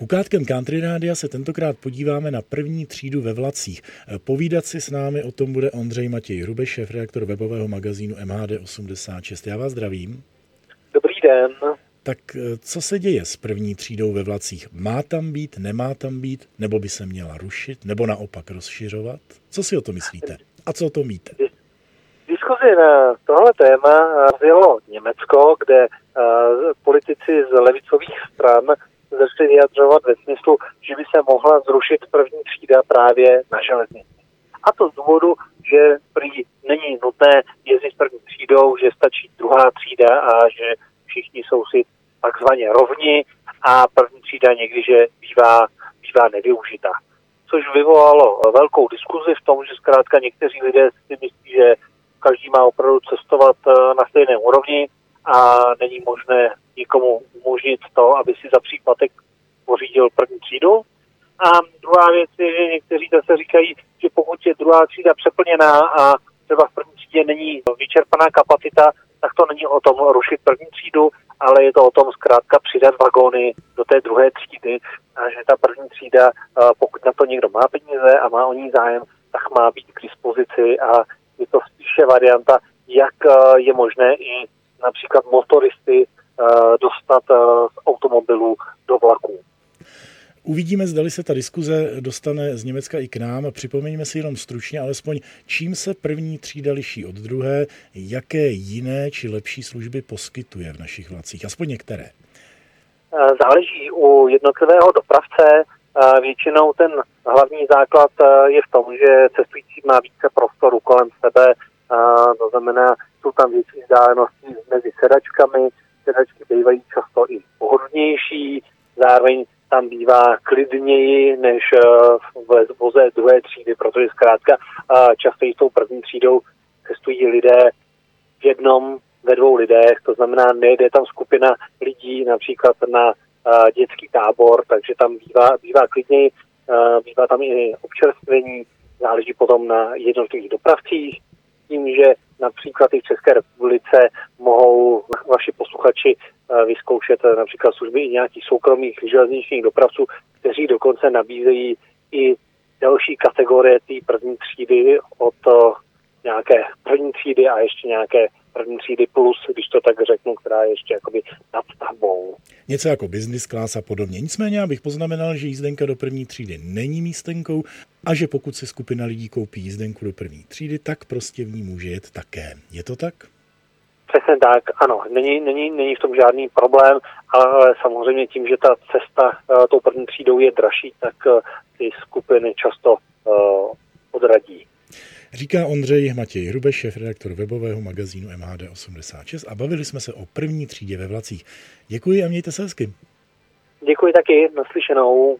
Kukátkem Country Rádia se tentokrát podíváme na první třídu ve Vlacích. Povídat si s námi o tom bude Ondřej Matěj Hrubeš, šéf reaktor webového magazínu MHD86. Já vás zdravím. Dobrý den. Tak co se děje s první třídou ve Vlacích? Má tam být, nemá tam být, nebo by se měla rušit, nebo naopak rozšiřovat? Co si o to myslíte? A co o tom víte? Diskuzi na tohle téma vzjelo Německo, kde politici z levicových stran začali vyjadřovat ve smyslu, že by se mohla zrušit první třída právě na železnici. A to z důvodu, že prý není nutné jezdit první třídou, že stačí druhá třída a že všichni jsou si takzvaně rovni a první třída někdy, že bývá, bývá nevyužitá. Což vyvolalo velkou diskuzi v tom, že zkrátka někteří lidé si myslí, že každý má opravdu cestovat eh, na stejné úrovni a není možné nikomu umožnit to, aby si za příplatek pořídil první třídu. A druhá věc je, že někteří zase říkají, že pokud je druhá třída přeplněná a třeba v první třídě není vyčerpaná kapacita, tak to není o tom rušit první třídu, ale je to o tom zkrátka přidat vagóny do té druhé třídy a že ta první třída, pokud na to někdo má peníze a má o ní zájem, tak má být k dispozici a je to spíše varianta, jak je možné i například motoristy dostat eh, z automobilů do vlaků. Uvidíme, zdali se ta diskuze dostane z Německa i k nám. Připomeňme si jenom stručně, alespoň čím se první třída liší od druhé, jaké jiné či lepší služby poskytuje v našich vlacích, aspoň některé. Eh, záleží u jednotlivého dopravce. Většinou ten hlavní základ je v tom, že cestující má více prostoru kolem sebe, to znamená, jsou tam větší vzdálenosti mezi sedačkami, sedačky bývají často i pohodlnější, zároveň tam bývá klidněji než eh, v voze druhé třídy, protože zkrátka eh, často s tou první třídou cestují lidé v jednom, ve dvou lidech, to znamená, nejde tam skupina lidí například na eh, dětský tábor, takže tam bývá, bývá klidněji, bývá tam i občerstvení, záleží potom na jednotlivých dopravcích, tím, že například i v České republice vaši posluchači eh, vyzkoušet eh, například služby i nějakých soukromých železničních dopravců, kteří dokonce nabízejí i další kategorie té první třídy od eh, nějaké první třídy a ještě nějaké první třídy plus, když to tak řeknu, která je ještě jakoby nad stavbou. Něco jako business class a podobně. Nicméně já bych poznamenal, že jízdenka do první třídy není místenkou a že pokud si skupina lidí koupí jízdenku do první třídy, tak prostě v ní může jet také. Je to tak? Přesně tak, ano. Není, není, není v tom žádný problém, ale samozřejmě tím, že ta cesta uh, tou první třídou je dražší, tak uh, ty skupiny často uh, odradí. Říká Ondřej Matěj Hrubeš, šéf redaktor webového magazínu MHD86 a bavili jsme se o první třídě ve vlacích. Děkuji a mějte se hezky. Děkuji taky, naslyšenou.